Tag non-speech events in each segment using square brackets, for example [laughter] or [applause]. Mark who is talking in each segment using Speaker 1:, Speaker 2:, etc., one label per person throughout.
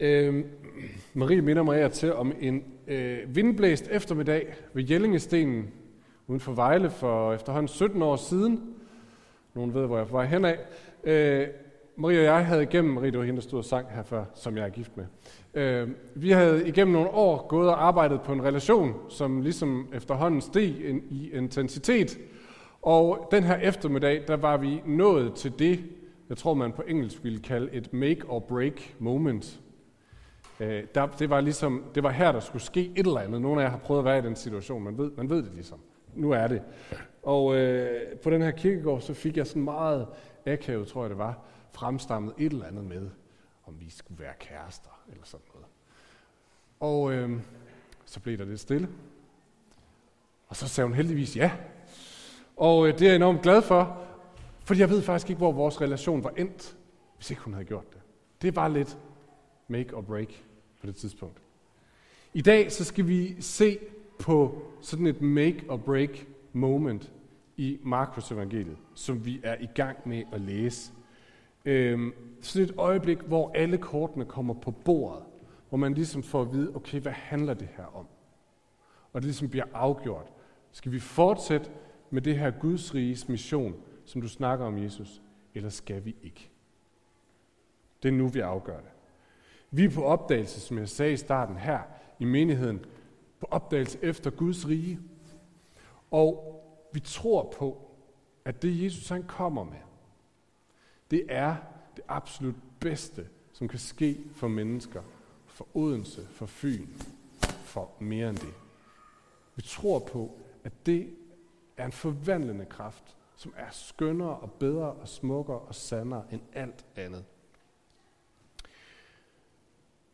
Speaker 1: Øh, Marie minder mig af til om en øh, vindblæst eftermiddag ved Jellingestenen uden for Vejle for efterhånden 17 år siden. Nogen ved, hvor jeg er på vej henad. Øh, Marie og jeg havde igennem, Marie, det var hende, der stod og sang her før, som jeg er gift med. Øh, vi havde igennem nogle år gået og arbejdet på en relation, som ligesom efterhånden steg i intensitet. Og den her eftermiddag, der var vi nået til det, jeg tror man på engelsk ville kalde et make or break moment. Øh, der, det var ligesom, det var her, der skulle ske et eller andet. Nogle af jer har prøvet at være i den situation, man ved, man ved det ligesom. Nu er det. Og øh, på den her kirkegård, så fik jeg sådan meget akavet, tror jeg det var, fremstammet et eller andet med, om vi skulle være kærester, eller sådan noget. Og øh, så blev der lidt stille. Og så sagde hun heldigvis ja. Og øh, det er jeg enormt glad for, fordi jeg ved faktisk ikke, hvor vores relation var endt, hvis ikke hun havde gjort det. Det var lidt make or break på det tidspunkt. I dag så skal vi se på sådan et make or break moment i Markus evangeliet, som vi er i gang med at læse. Øhm, sådan et øjeblik, hvor alle kortene kommer på bordet, hvor man ligesom får at vide, okay, hvad handler det her om? Og det ligesom bliver afgjort. Skal vi fortsætte med det her Guds riges mission, som du snakker om, Jesus, eller skal vi ikke? Det er nu, vi afgør det. Vi er på opdagelse, som jeg sagde i starten her i menigheden, på opdagelse efter Guds rige. Og vi tror på, at det Jesus han kommer med, det er det absolut bedste, som kan ske for mennesker, for Odense, for Fyn, for mere end det. Vi tror på, at det er en forvandlende kraft, som er skønnere og bedre og smukkere og sandere end alt andet.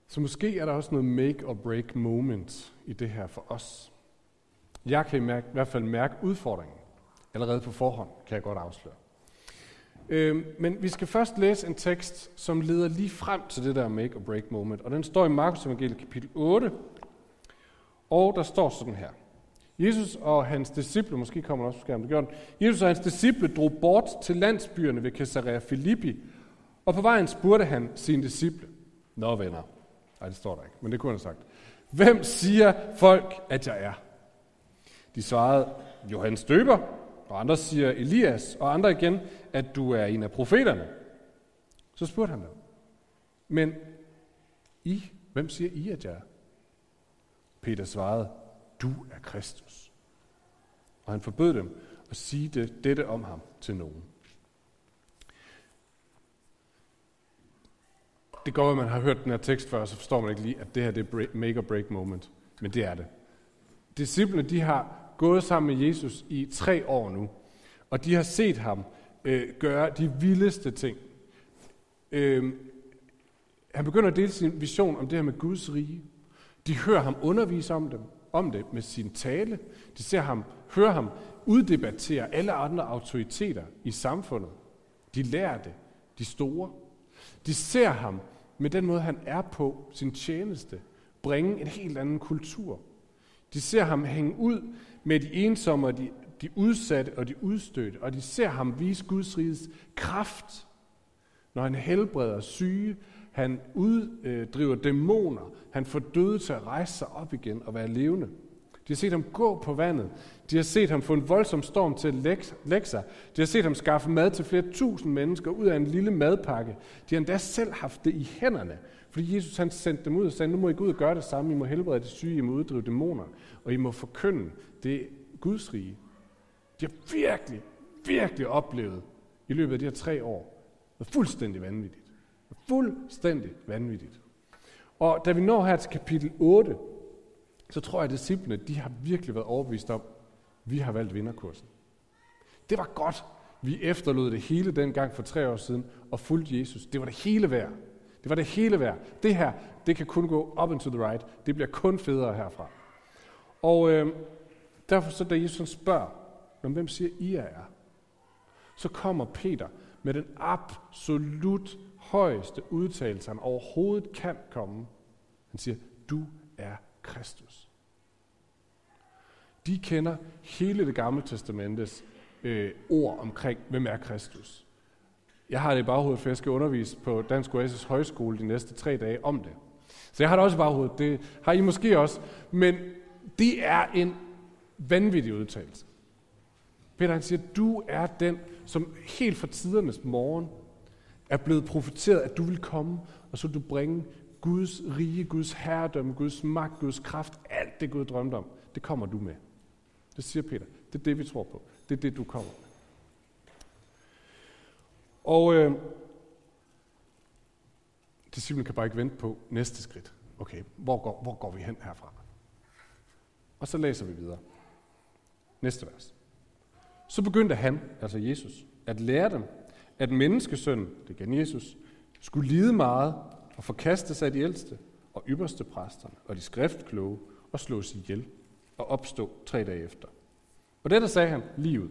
Speaker 1: Så måske er der også noget make or break moment i det her for os. Jeg kan i, mærke, i hvert fald mærke udfordringen. Allerede på forhånd kan jeg godt afsløre. Øh, men vi skal først læse en tekst, som leder lige frem til det der make or break moment. Og den står i Markus evangeliet kapitel 8. Og der står sådan her. Jesus og hans disciple, måske kommer også på skærmen, det gør den. Jesus og hans disciple drog bort til landsbyerne ved Caesarea Philippi, og på vejen spurgte han sine disciple, Nå venner, nej det står der ikke, men det kunne han have sagt. Hvem siger folk, at jeg er? De svarede, Johannes døber, og andre siger Elias, og andre igen, at du er en af profeterne. Så spurgte han dem, men I, hvem siger I, at jeg er? Peter svarede, du er Kristus. Og han forbød dem at sige det, dette om ham til nogen. Det går, at man har hørt den her tekst før, så forstår man ikke lige, at det her det er make or break moment. Men det er det. Disciplene, de har gået sammen med Jesus i tre år nu, og de har set ham øh, gøre de vildeste ting. Øh, han begynder at dele sin vision om det her med Guds rige. De hører ham undervise om, dem, om det med sin tale. De ser ham, hører ham uddebattere alle andre autoriteter i samfundet. De lærer det, de store. De ser ham med den måde, han er på, sin tjeneste, bringe en helt anden kultur. De ser ham hænge ud med de ensomme og de, de udsatte og de udstødte, og de ser ham vise Guds riges kraft, når han helbreder syge, han uddriver dæmoner, han får døde til at rejse sig op igen og være levende. De har set ham gå på vandet. De har set ham få en voldsom storm til at lægge sig. De har set ham skaffe mad til flere tusind mennesker ud af en lille madpakke. De har endda selv haft det i hænderne, fordi Jesus han sendte dem ud og sagde, nu må I gå ud og gøre det samme. I må helbrede de syge, I må uddrive dæmoner, og I må forkynde det Guds rige. De har virkelig, virkelig oplevet i løbet af de her tre år. Det er fuldstændig vanvittigt. Det er fuldstændig vanvittigt. Og da vi når her til kapitel 8, så tror jeg, at disciplene, de har virkelig været overbevist om, at vi har valgt vinderkursen. Det var godt, vi efterlod det hele dengang for tre år siden og fulgte Jesus. Det var det hele værd. Det var det hele værd. Det her, det kan kun gå up and to the right. Det bliver kun federe herfra. Og øh, derfor så, da Jesus spørger, hvem siger I er? Så kommer Peter med den absolut højeste udtalelse, han overhovedet kan komme. Han siger, du er Kristus. De kender hele det gamle testamentes øh, ord omkring, hvem er Kristus. Jeg har det i baghovedet, for jeg skal undervise på Dansk Oasis Højskole de næste tre dage om det. Så jeg har det også i baghovedet. Det har I måske også. Men det er en vanvittig udtalelse. Peter han siger, du er den, som helt fra tidernes morgen er blevet profeteret, at du vil komme, og så vil du bringe Guds rige, Guds herredømme, Guds magt, Guds kraft, alt det Gud drømte om, det kommer du med. Det siger Peter. Det er det, vi tror på. Det er det, du kommer med. Og øh, disciplen kan bare ikke vente på næste skridt. Okay, hvor går, hvor går vi hen herfra? Og så læser vi videre. Næste vers. Så begyndte han, altså Jesus, at lære dem, at menneskesønnen, det igen Jesus, skulle lide meget og forkastes af de ældste og ypperste præsterne og de skriftkloge og slås ihjel og opstå tre dage efter. Og dette sagde han lige ud.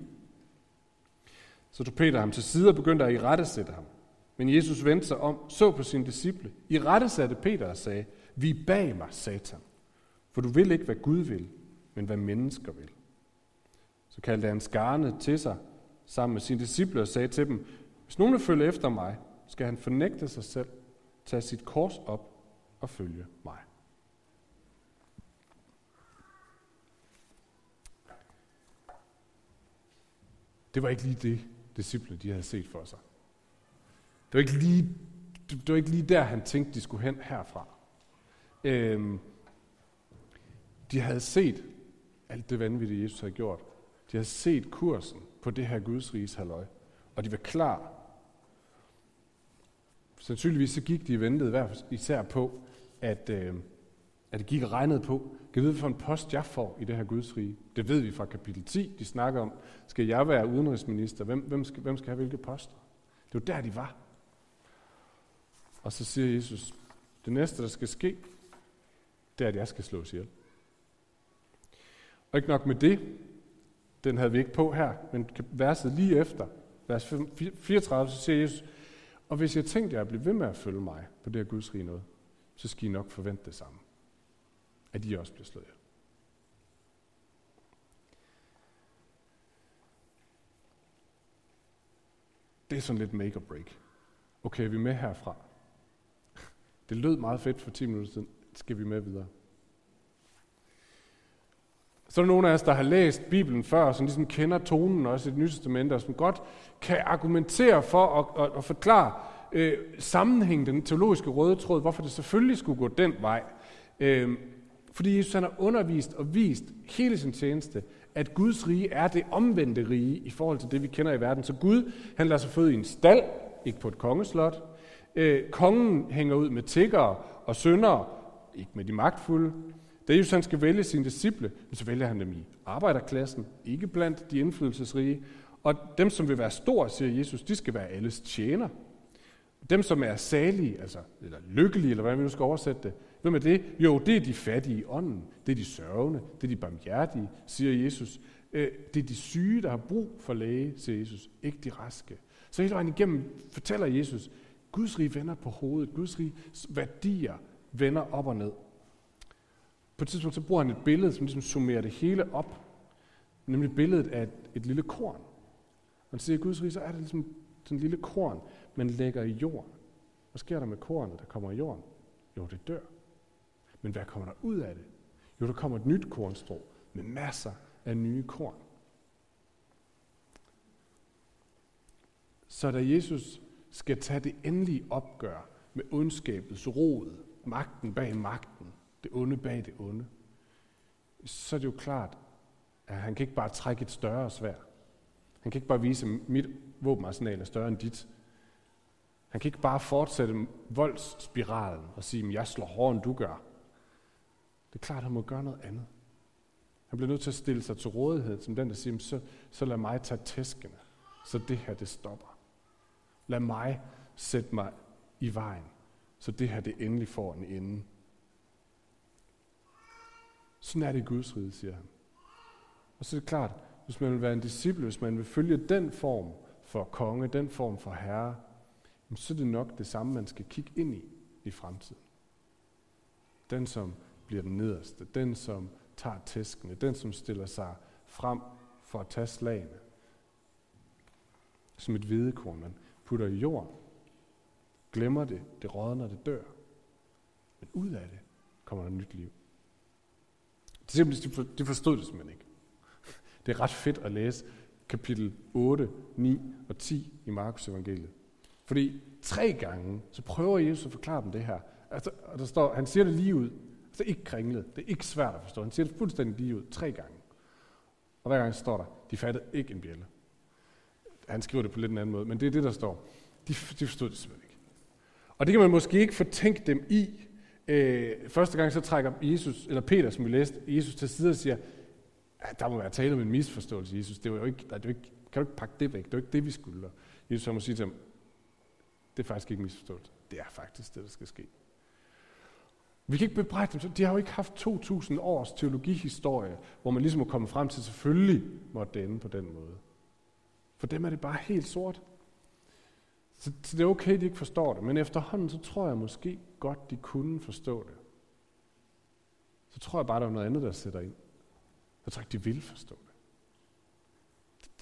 Speaker 1: Så tog Peter ham til side og begyndte at i rette sætte ham. Men Jesus vendte sig om, så på sine disciple. I rette satte Peter og sagde, vi bag mig, satan. For du vil ikke, hvad Gud vil, men hvad mennesker vil. Så kaldte han skarne til sig sammen med sine disciple og sagde til dem, hvis nogen vil følge efter mig, skal han fornægte sig selv, tage sit kors op og følge mig. Det var ikke lige det, disciplene de havde set for sig. Det var ikke lige, det var ikke lige der, han tænkte, de skulle hen herfra. Øhm, de havde set alt det vanvittige, Jesus havde gjort. De havde set kursen på det her Guds riges halløj, og de var klar. Sandsynligvis så gik de ventede hver især på, at, øh, at det gik og regnede på, kan vide, for en post jeg får i det her Guds rige. Det ved vi fra kapitel 10, de snakker om, skal jeg være udenrigsminister? Hvem, hvem, skal, hvem skal have hvilke poster? Det var der, de var. Og så siger Jesus, det næste, der skal ske, det er, at jeg skal slås ihjel. Og ikke nok med det, den havde vi ikke på her, men verset lige efter, vers 34, så siger Jesus, og hvis jeg tænkte jer at blive ved med at følge mig på det her Guds rige noget, så skal I nok forvente det samme. At I også bliver slået ihjel. Det er sådan lidt make or break. Okay, vi med herfra. [laughs] Det lød meget fedt for 10 minutter siden. Skal vi med videre? Så er der nogle af os, der har læst Bibelen før, som ligesom kender tonen også i det nye testament, og som godt kan argumentere for at, at, at forklare øh, sammenhængen, den teologiske røde tråd, hvorfor det selvfølgelig skulle gå den vej. Øh, fordi Jesus han har undervist og vist hele sin tjeneste, at Guds rige er det omvendte rige i forhold til det, vi kender i verden. Så Gud, han lader sig føde i en stald, ikke på et kongeslot. Øh, kongen hænger ud med tiggere og syndere, ikke med de magtfulde. Da Jesus han skal vælge sine disciple, så vælger han dem i arbejderklassen, ikke blandt de indflydelsesrige. Og dem, som vil være store, siger Jesus, de skal være alles tjener. Dem, som er salige, altså, eller lykkelige, eller hvordan vi nu skal oversætte det, hvem er det? Jo, det er de fattige i ånden. Det er de sørgende. Det er de barmhjertige, siger Jesus. Øh, det er de syge, der har brug for læge, siger Jesus. Ikke de raske. Så hele vejen igennem fortæller Jesus, Guds rige vender på hovedet. Guds rige værdier vender op og ned. På et tidspunkt så bruger han et billede, som ligesom summerer det hele op. Nemlig billedet af et, et lille korn. Man siger, at Guds rige, så er det ligesom sådan en lille korn, man lægger i jorden. Hvad sker der med kornet, der kommer i jorden? Jo, det dør. Men hvad kommer der ud af det? Jo, der kommer et nyt kornstrå med masser af nye korn. Så da Jesus skal tage det endelige opgør med ondskabets rod, magten bag magten, det onde bag det onde, så er det jo klart, at han kan ikke bare trække et større svær. Han kan ikke bare vise, at mit våbenarsenal er større end dit. Han kan ikke bare fortsætte voldsspiralen og sige, at jeg slår hårdere, end du gør. Det er klart, at han må gøre noget andet. Han bliver nødt til at stille sig til rådighed, som den, der siger, så, så lad mig tage tæskene, så det her, det stopper. Lad mig sætte mig i vejen, så det her, det endelig får en ende. Sådan er det i Guds rige, siger han. Og så er det klart, hvis man vil være en disciple, hvis man vil følge den form for konge, den form for herre, så er det nok det samme, man skal kigge ind i i fremtiden. Den, som bliver den nederste, den, som tager tæskene, den, som stiller sig frem for at tage slagene. Som et hvidekorn, man putter i jorden, glemmer det, det rådner, det dør. Men ud af det kommer der nyt liv. Simpelthen, de forstod det simpelthen ikke. Det er ret fedt at læse kapitel 8, 9 og 10 i Markus evangeliet. Fordi tre gange, så prøver Jesus at forklare dem det her. Altså, og der står, han siger det lige ud. Altså ikke kringlet. Det er ikke svært at forstå. Han siger det fuldstændig lige ud. Tre gange. Og hver gang står der, de fattede ikke en bjælle. Han skriver det på lidt en anden måde, men det er det, der står. De, de forstod det simpelthen ikke. Og det kan man måske ikke fortænke dem i. Øh, første gang så trækker Jesus, eller Peter, som vi læste, Jesus til side og siger, at der må være tale om en misforståelse, Jesus. Det var jo ikke, det var ikke, kan du ikke pakke det væk? Det var ikke det, vi skulle. Jesus må sige til ham, det er faktisk ikke misforståelse. Det er faktisk det, der skal ske. Vi kan ikke bebrejde dem. De har jo ikke haft 2.000 års teologihistorie, hvor man ligesom må komme frem til, selvfølgelig måtte det ende på den måde. For dem er det bare helt sort. Så, så det er okay, at de ikke forstår det. Men efterhånden, så tror jeg måske godt, de kunne forstå det. Så tror jeg bare, der er noget andet, der sætter ind. Jeg tror ikke, de vil forstå det.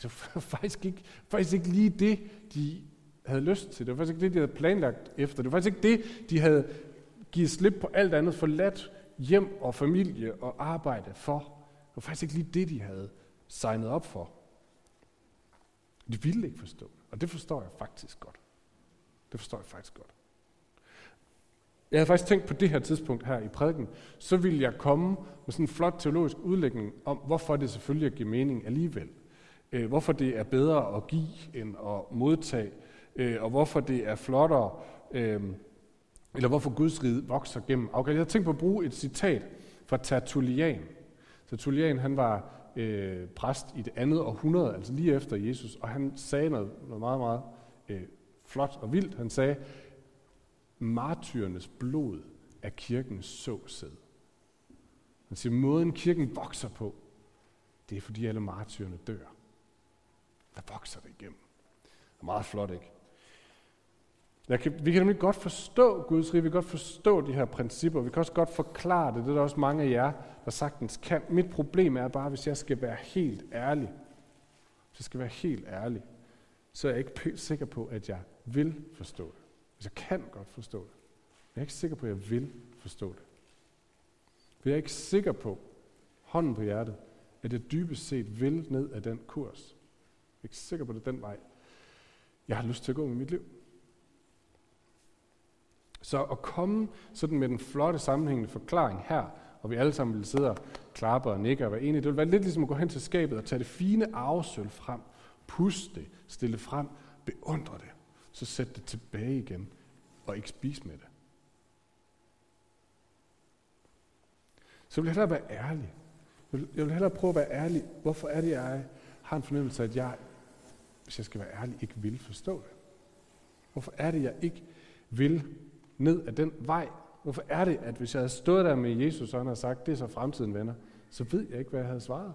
Speaker 1: Det var [laughs] faktisk ikke, faktisk ikke lige det, de havde lyst til. Det var faktisk ikke det, de havde planlagt efter. Det var faktisk ikke det, de havde givet slip på alt andet, forladt hjem og familie og arbejde for. Det var faktisk ikke lige det, de havde signet op for. De ville ikke forstå det, og det forstår jeg faktisk godt. Det forstår jeg faktisk godt. Jeg havde faktisk tænkt på det her tidspunkt her i prædiken, så ville jeg komme med sådan en flot teologisk udlægning om, hvorfor det selvfølgelig giver mening alligevel. Øh, hvorfor det er bedre at give end at modtage, øh, og hvorfor det er flottere, øh, eller hvorfor Guds rige vokser gennem afgang. Jeg havde tænkt på at bruge et citat fra Tertullian. Tertullian han var øh, præst i det andet århundrede, altså lige efter Jesus, og han sagde noget, noget meget, meget øh, flot og vildt. Han sagde, martyrernes blod er kirkens såsæd. Han siger, måden kirken vokser på, det er fordi alle martyrerne dør. Der vokser det igennem. Det er meget flot, ikke? Jeg kan, vi kan nemlig godt forstå Guds rige, vi kan godt forstå de her principper, vi kan også godt forklare det, det er der også mange af jer, der sagtens kan. Mit problem er bare, hvis jeg skal være helt ærlig, hvis jeg skal være helt ærlig, så er jeg ikke sikker på, at jeg vil forstå det. Hvis jeg kan godt forstå det. Jeg er ikke sikker på, at jeg vil forstå det. For jeg er ikke sikker på, hånden på hjertet, at jeg dybest set vil ned af den kurs. Jeg er ikke sikker på, at det er den vej, jeg har lyst til at gå med mit liv. Så at komme sådan med den flotte sammenhængende forklaring her, og vi alle sammen vil sidde og klappe og nikke og være enige, det ville være lidt ligesom at gå hen til skabet og tage det fine arvesølv frem, puste det, stille det frem, beundre det, så sæt det tilbage igen og ikke spise med det. Så jeg vil hellere være ærlig. Jeg vil hellere prøve at være ærlig. Hvorfor er det, jeg har en fornemmelse af, at jeg, hvis jeg skal være ærlig, ikke vil forstå det? Hvorfor er det, jeg ikke vil ned ad den vej? Hvorfor er det, at hvis jeg havde stået der med Jesus, og han havde sagt, det er så fremtiden, venner, så ved jeg ikke, hvad jeg havde svaret.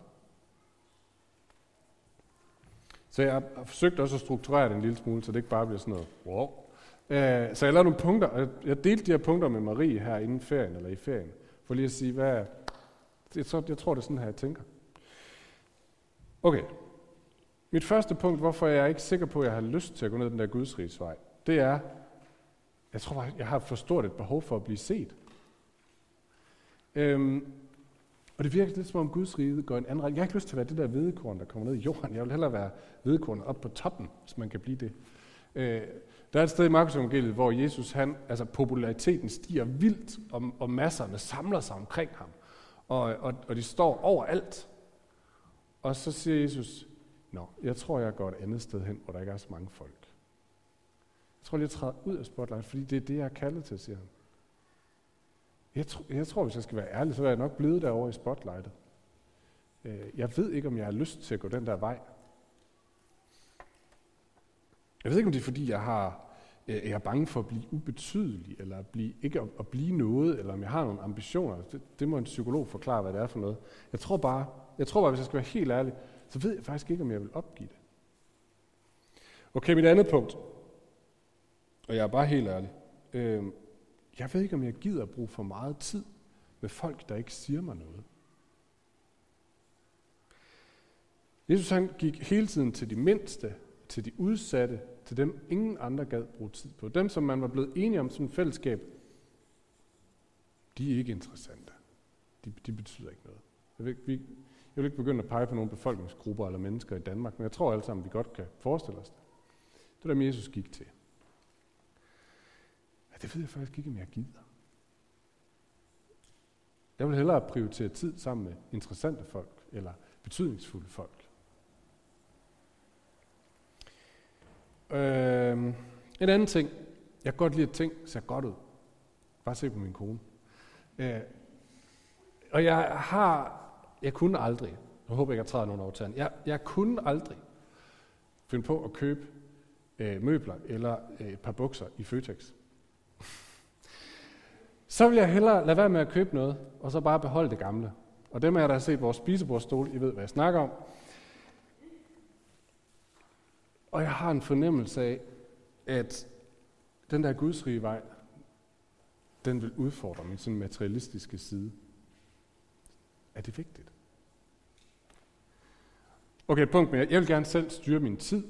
Speaker 1: Så jeg har forsøgt også at strukturere det en lille smule, så det ikke bare bliver sådan noget, wow. Øh, så jeg lavede nogle punkter, jeg delte de her punkter med Marie her inden ferien, eller i ferien, for lige at sige, hvad, jeg tror, jeg tror det er sådan her, jeg tænker. Okay. Mit første punkt, hvorfor jeg er ikke sikker på, at jeg har lyst til at gå ned den der gudsrigsvej, det er, jeg tror, jeg har for stort et behov for at blive set. Øhm, og det virker lidt som om Guds rige går en anden retning. Jeg har ikke lyst til at være det der hvedekorn, der kommer ned i jorden. Jeg vil hellere være hvedekorn op på toppen, hvis man kan blive det. Øh, der er et sted i Markus evangeliet, hvor Jesus, han, altså populariteten stiger vildt, og, og masserne samler sig omkring ham. Og, og, og de står overalt. Og så siger Jesus, Nå, jeg tror, jeg går et andet sted hen, hvor der ikke er så mange folk. Jeg tror lige, jeg træder ud af spotlight, fordi det er det, jeg er kaldet til, siger han. Jeg, tr- jeg tror, hvis jeg skal være ærlig, så er jeg nok blevet derovre i spotlightet. Øh, jeg ved ikke, om jeg har lyst til at gå den der vej. Jeg ved ikke, om det er, fordi jeg har jeg er bange for at blive ubetydelig, eller at blive, ikke at, at blive noget, eller om jeg har nogle ambitioner. Det, det må en psykolog forklare, hvad det er for noget. Jeg tror bare, jeg tror bare, hvis jeg skal være helt ærlig, så ved jeg faktisk ikke, om jeg vil opgive det. Okay, mit andet punkt. Og jeg er bare helt ærlig. Øh, jeg ved ikke, om jeg gider at bruge for meget tid med folk, der ikke siger mig noget. Jesus han gik hele tiden til de mindste, til de udsatte, til dem ingen andre gad bruge tid på. Dem, som man var blevet enige om som fællesskab. de er ikke interessante. De, de betyder ikke noget. Jeg vil, vi, jeg vil ikke begynde at pege på nogle befolkningsgrupper eller mennesker i Danmark, men jeg tror alle sammen, vi godt kan forestille os det. Det der Jesus gik til. Ja, det ved jeg faktisk ikke, om jeg gider. Jeg vil hellere prioritere tid sammen med interessante folk, eller betydningsfulde folk. Øh, en anden ting. Jeg kan godt lide, at ting ser godt ud. Bare se på min kone. Øh, og jeg har, jeg kunne aldrig, jeg håber ikke, jeg træder nogen over tanden, jeg, jeg kunne aldrig finde på at købe øh, møbler eller øh, et par bukser i Føtex. Så vil jeg hellere lade være med at købe noget, og så bare beholde det gamle. Og dem af jer, der har set vores spisebordstol, I ved, hvad jeg snakker om. Og jeg har en fornemmelse af, at den der gudsrige vej, den vil udfordre min sådan materialistiske side. Er det vigtigt? Okay, punkt mere. Jeg vil gerne selv styre min tid.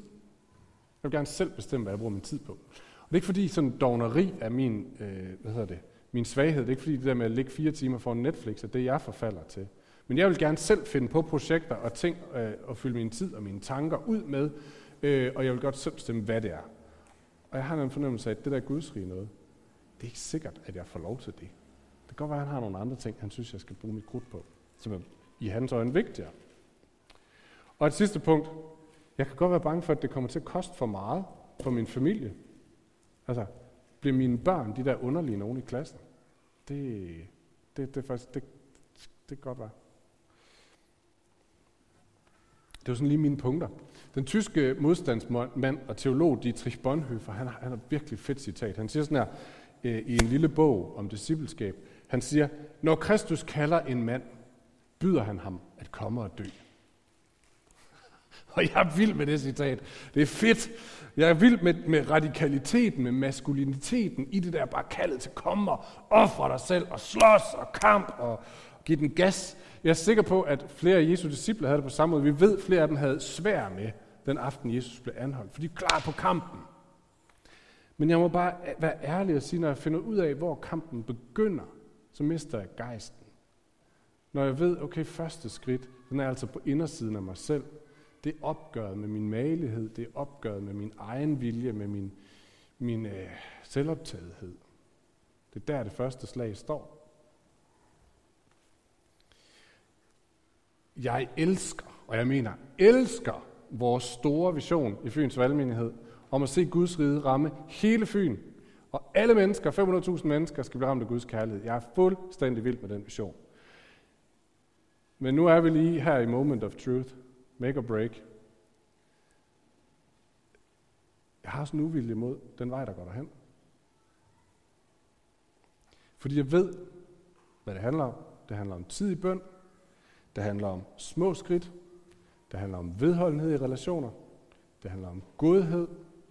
Speaker 1: Jeg vil gerne selv bestemme, hvad jeg bruger min tid på. Og det er ikke fordi sådan dogneri er min, øh, hvad hedder det, min svaghed. Det er ikke fordi det der med at ligge fire timer foran Netflix, er det jeg forfalder til. Men jeg vil gerne selv finde på projekter og ting øh, og fylde min tid og mine tanker ud med, øh, og jeg vil godt selv bestemme, hvad det er. Og jeg har en fornemmelse af, at det der gudsrige noget, det er ikke sikkert, at jeg får lov til det. Det kan godt være, at han har nogle andre ting, han synes, jeg skal bruge mit krudt på, som er i hans øjne vigtigere. Og et sidste punkt. Jeg kan godt være bange for, at det kommer til at koste for meget for min familie. Altså, bliver mine børn de der underlige nogen i klassen? Det, det, det, faktisk, det, det kan godt være. Det var sådan lige mine punkter. Den tyske modstandsmand og teolog Dietrich Bonhoeffer, han har, han har virkelig fedt citat. Han siger sådan her øh, i en lille bog om discipleskab. Han siger, når Kristus kalder en mand, byder han ham at komme og dø. [laughs] Og jeg er vild med det citat. Det er fedt. Jeg er vild med, med radikaliteten, med maskuliniteten i det der bare kaldet til komme og ofre dig selv og slås og kamp og give den gas. Jeg er sikker på, at flere af Jesu disciple havde det på samme måde. Vi ved, at flere af dem havde svær med den aften, Jesus blev anholdt, for de er klar på kampen. Men jeg må bare være ærlig og sige, når jeg finder ud af, hvor kampen begynder, så mister jeg gejsten. Når jeg ved, okay, første skridt, den er altså på indersiden af mig selv. Det er opgøret med min malighed, det er opgøret med min egen vilje, med min, min øh, selvoptagethed. Det er der, det første slag står. Jeg elsker, og jeg mener elsker, vores store vision i Fyns valgmenighed om at se Guds rige ramme hele Fyn. Og alle mennesker, 500.000 mennesker, skal blive ramt af Guds kærlighed. Jeg er fuldstændig vild med den vision. Men nu er vi lige her i moment of truth. Make or break. Jeg har sådan en uvilje mod den vej, der går derhen. Fordi jeg ved, hvad det handler om. Det handler om tid i bøn. Det handler om små skridt. Det handler om vedholdenhed i relationer. Det handler om godhed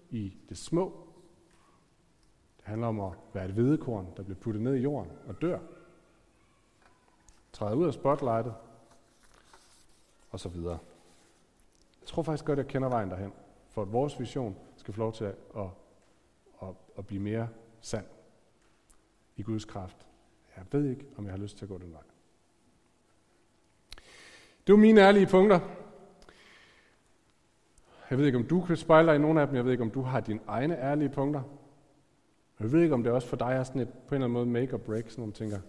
Speaker 1: i det små. Det handler om at være et hvedekorn, der bliver puttet ned i jorden og dør. Træder ud af spotlightet, og så videre. Jeg tror faktisk godt, jeg kender vejen derhen, for at vores vision skal få lov til at, at, at, at blive mere sand i Guds kraft. Jeg ved ikke, om jeg har lyst til at gå den vej. Det var mine ærlige punkter. Jeg ved ikke, om du kan spejle dig i nogle af dem. Jeg ved ikke, om du har dine egne ærlige punkter. Jeg ved ikke, om det også for dig er sådan et, på en eller anden måde make or break, sådan nogle tænker,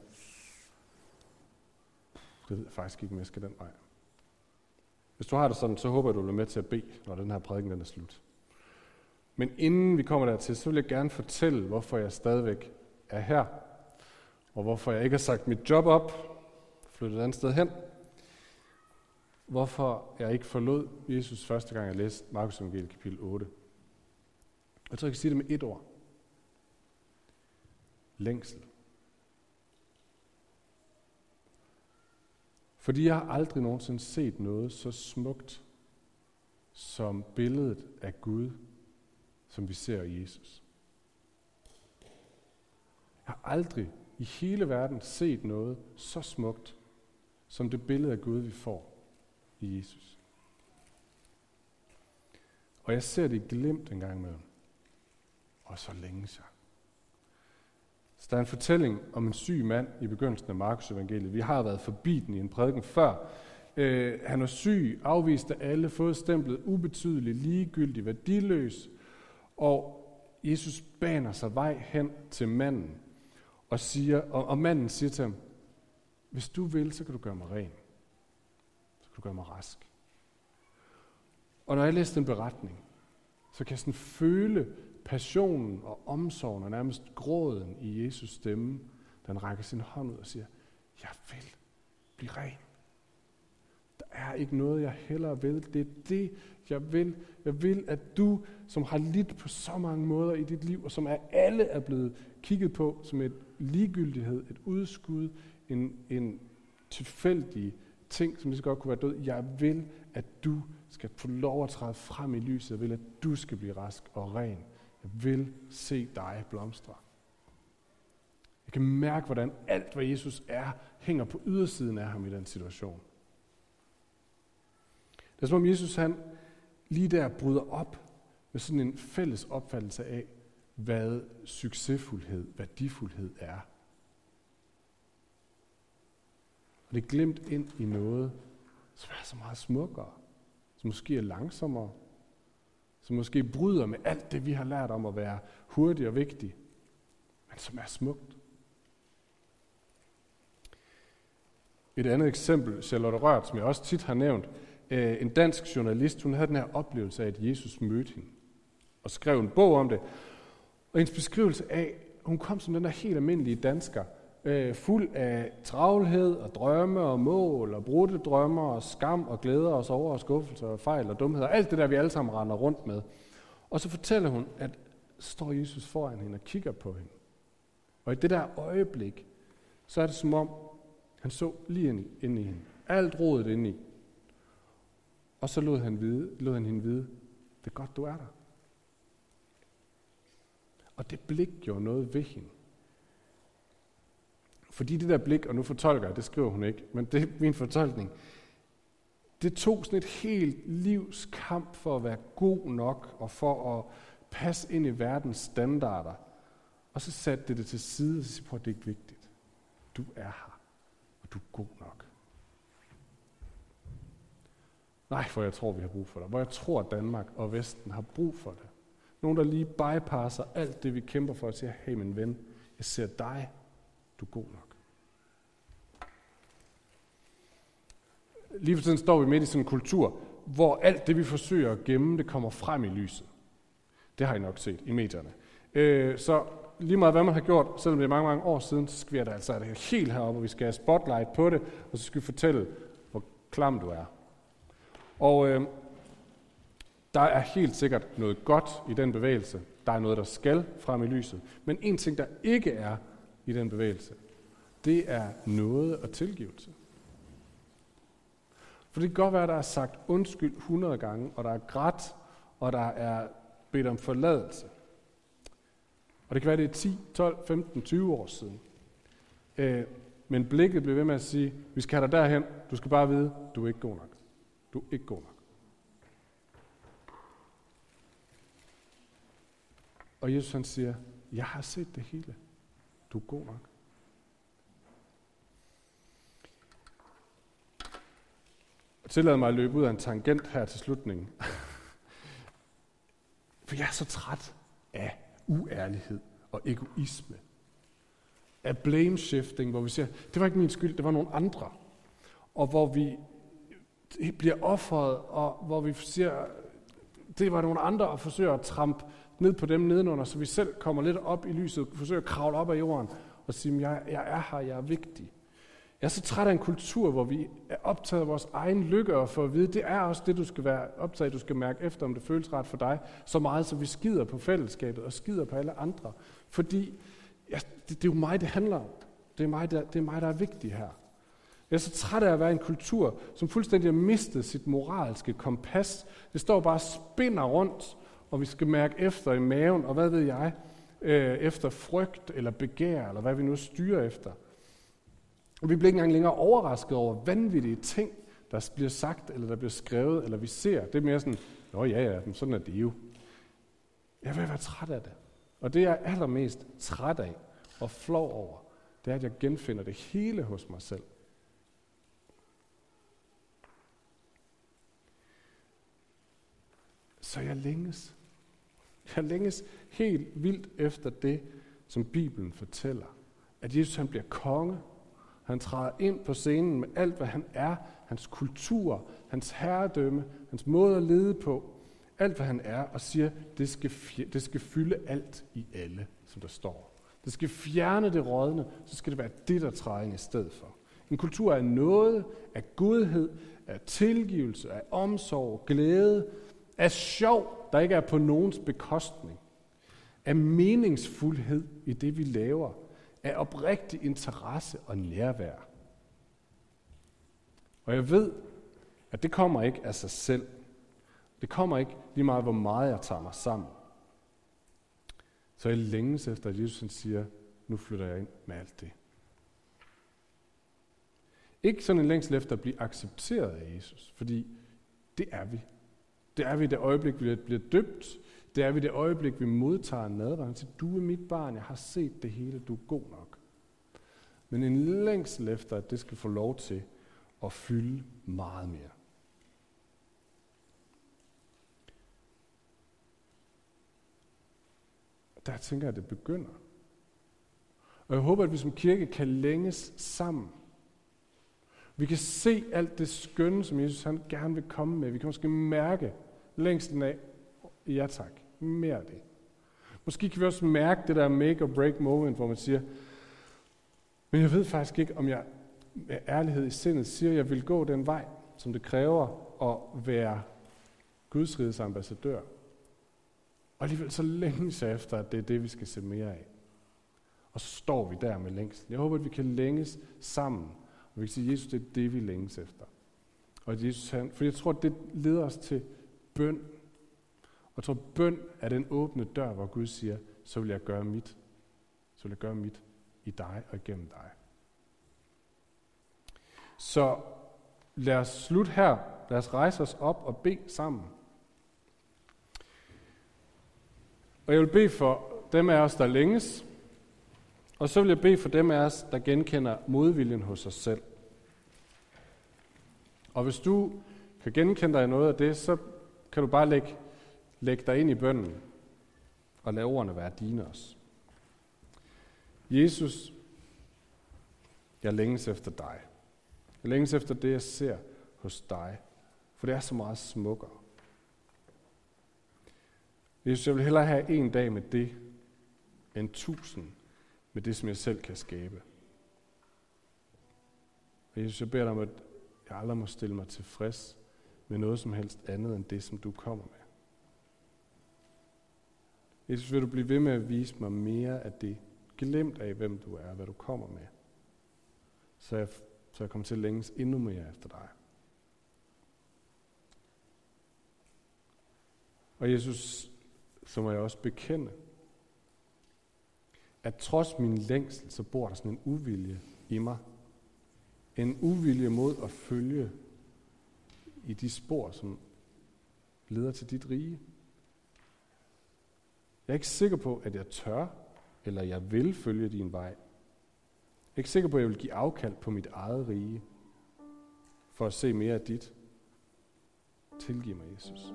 Speaker 1: det ved jeg faktisk ikke, om jeg skal den vej. Hvis du har det sådan, så håber jeg, du vil være med til at bede, når den her prædiken den er slut. Men inden vi kommer dertil, så vil jeg gerne fortælle, hvorfor jeg stadigvæk er her, og hvorfor jeg ikke har sagt mit job op, flyttet et andet sted hen, hvorfor jeg ikke forlod Jesus første gang, jeg læste Markus Evangeliet kapitel 8. Jeg tror, jeg kan sige det med et ord. Længsel. Fordi jeg har aldrig nogensinde set noget så smukt som billedet af Gud, som vi ser i Jesus. Jeg har aldrig i hele verden set noget så smukt som det billede af Gud, vi får i Jesus. Og jeg ser det glimt en gang med Og så længes jeg. Så der er en fortælling om en syg mand i begyndelsen af Markus evangeliet. Vi har været forbi den i en prædiken før. Øh, han er syg, afvist af alle, fået stemplet ubetydelig, ligegyldig, værdiløs. Og Jesus baner sig vej hen til manden, og, siger, og, og manden siger til ham, hvis du vil, så kan du gøre mig ren. Så kan du gøre mig rask. Og når jeg læser den beretning, så kan jeg sådan føle passionen og omsorgen og nærmest gråden i Jesus stemme, da han rækker sin hånd ud og siger, jeg vil blive ren. Der er ikke noget, jeg hellere vil. Det er det, jeg vil. Jeg vil, at du, som har lidt på så mange måder i dit liv, og som er alle er blevet kigget på som et ligegyldighed, et udskud, en, en tilfældig ting, som lige så godt kunne være død. Jeg vil, at du skal få lov at træde frem i lyset. Jeg vil, at du skal blive rask og ren. Jeg vil se dig blomstre. Jeg kan mærke, hvordan alt, hvad Jesus er, hænger på ydersiden af ham i den situation. Det er som om Jesus han lige der bryder op med sådan en fælles opfattelse af, hvad succesfuldhed, værdifuldhed er. Og det er glemt ind i noget, som er så meget smukkere, som måske er langsommere, som måske bryder med alt det, vi har lært om at være hurtig og vigtig, men som er smukt. Et andet eksempel, Charlotte Rørt, som jeg også tit har nævnt, øh, en dansk journalist, hun havde den her oplevelse af, at Jesus mødte hende, og skrev en bog om det. Og hendes beskrivelse af, hun kom som den der helt almindelige dansker, øh, fuld af travlhed og drømme og mål og brudte drømme og skam og glæder og sorger og skuffelser og fejl og dumheder. Alt det der, vi alle sammen render rundt med. Og så fortæller hun, at står Jesus foran hende og kigger på hende. Og i det der øjeblik, så er det som om, han så lige ind, ind i hende. Alt rodet ind i. Og så lod han, vide, lod han hende vide, det er godt, du er der. Og det blik gjorde noget ved hende. Fordi det der blik, og nu fortolker jeg, det skriver hun ikke, men det er min fortolkning, det tog sådan et helt livs kamp for at være god nok, og for at passe ind i verdens standarder. Og så satte det det til side, og så siger, prøv, det er ikke vigtigt. Du er her, og du er god nok. Nej, for jeg tror, vi har brug for dig. Hvor jeg tror, at Danmark og Vesten har brug for det. Nogen, der lige bypasser alt det, vi kæmper for, og siger, hey min ven, jeg ser dig, du er god nok. Lige for tiden står vi midt i sådan en kultur, hvor alt det, vi forsøger at gemme, det kommer frem i lyset. Det har I nok set i medierne. Øh, så lige meget hvad man har gjort, selvom det er mange, mange år siden, så sker der altså det helt heroppe, og vi skal have spotlight på det, og så skal vi fortælle, hvor klam du er. Og øh, der er helt sikkert noget godt i den bevægelse. Der er noget, der skal frem i lyset. Men en ting, der ikke er i den bevægelse, det er noget og tilgivelse. For det kan godt være, at der er sagt undskyld 100 gange, og der er grædt, og der er bedt om forladelse. Og det kan være, det er 10, 12, 15, 20 år siden. Øh, men blikket bliver ved med at sige, vi skal have dig derhen, du skal bare vide, du er ikke god nok. Du er ikke god nok. Og Jesus han siger, jeg har set det hele. Du er god nok. Og tillad mig at løbe ud af en tangent her til slutningen. For jeg er så træt af uærlighed og egoisme. Af blame shifting, hvor vi siger, det var ikke min skyld, det var nogle andre. Og hvor vi bliver offret, og hvor vi siger, det var nogle andre, og forsøger at trampe ned på dem nedenunder, så vi selv kommer lidt op i lyset, forsøger at kravle op af jorden, og sige, jeg, jeg er her, jeg er vigtig. Jeg er så træt af en kultur, hvor vi er optaget af vores egen lykke og for at vide, det er også det, du skal være optaget du skal mærke efter, om det føles ret for dig, så meget, så vi skider på fællesskabet og skider på alle andre. Fordi ja, det, det er jo mig, det handler om. Det er, mig, der, det er mig, der er vigtig her. Jeg er så træt af at være en kultur, som fuldstændig har mistet sit moralske kompas. Det står bare og spinder rundt, og vi skal mærke efter i maven, og hvad ved jeg, øh, efter frygt eller begær, eller hvad vi nu styrer efter. Og vi bliver ikke engang længere overrasket over vanvittige ting, der bliver sagt, eller der bliver skrevet, eller vi ser. Det er mere sådan, nå ja, ja, men sådan er det jo. Jeg vil være træt af det. Og det jeg er allermest træt af, og flov over, det er, at jeg genfinder det hele hos mig selv. Så jeg længes. Jeg længes helt vildt efter det, som Bibelen fortæller. At Jesus han bliver konge. Han træder ind på scenen med alt, hvad han er. Hans kultur, hans herredømme, hans måde at lede på. Alt, hvad han er, og siger, det skal, det skal fylde alt i alle, som der står. Det skal fjerne det rådne, så skal det være det, der træder ind i stedet for. En kultur af noget, af godhed, af tilgivelse, af omsorg, glæde, af sjov, der ikke er på nogens bekostning, af meningsfuldhed i det, vi laver, af oprigtig interesse og nærvær. Og jeg ved, at det kommer ikke af sig selv. Det kommer ikke lige meget, hvor meget jeg tager mig sammen. Så jeg længes efter, at Jesus siger, nu flytter jeg ind med alt det. Ikke sådan en længsel efter at blive accepteret af Jesus, fordi det er vi. Det er vi i det øjeblik, vi bliver døbt. Det er vi i det øjeblik, vi modtager nadveren til, altså, du er mit barn, jeg har set det hele, du er god nok. Men en længsel efter, at det skal få lov til at fylde meget mere. Der tænker jeg, at det begynder. Og jeg håber, at vi som kirke kan længes sammen. Vi kan se alt det skønne, som Jesus han gerne vil komme med. Vi kan måske mærke længsten af, ja tak, mere af det. Måske kan vi også mærke det der make or break moment, hvor man siger, men jeg ved faktisk ikke, om jeg med ærlighed i sindet siger, at jeg vil gå den vej, som det kræver at være Guds riges ambassadør. Og alligevel så længes jeg efter, at det er det, vi skal se mere af. Og så står vi der med længsten. Jeg håber, at vi kan længes sammen. Og vi kan sige, at Jesus, det er det, vi længes efter. Og Jesus, han, for jeg tror, at det leder os til bøn. Og jeg tror, bøn er den åbne dør, hvor Gud siger, så vil jeg gøre mit. Så vil jeg gøre mit i dig og igennem dig. Så lad os slutte her. Lad os rejse os op og bede sammen. Og jeg vil bede for dem af os, der længes, og så vil jeg bede for dem af os, der genkender modviljen hos os selv. Og hvis du kan genkende dig noget af det, så kan du bare lægge, lægge dig ind i bønden og lade ordene være dine også. Jesus, jeg længes efter dig. Jeg længes efter det, jeg ser hos dig, for det er så meget smukkere. Jesus, jeg vil hellere have en dag med det, end tusind med det, som jeg selv kan skabe. Og Jesus, jeg beder dig om, at jeg aldrig må stille mig tilfreds med noget som helst andet end det, som du kommer med. Jesus, vil du blive ved med at vise mig mere af det, glemt af, hvem du er, hvad du kommer med, så jeg, så jeg kommer til at længes endnu mere efter dig. Og Jesus, så må jeg også bekende, at trods min længsel, så bor der sådan en uvilje i mig. En uvilje mod at følge i de spor, som leder til dit rige. Jeg er ikke sikker på, at jeg tør, eller jeg vil følge din vej. Jeg er ikke sikker på, at jeg vil give afkald på mit eget rige, for at se mere af dit. Tilgiv mig, Jesus.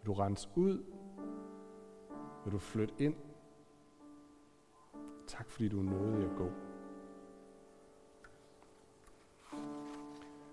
Speaker 1: Vil du rense ud? Vil du flytte ind? Tak fordi du nåede at gå.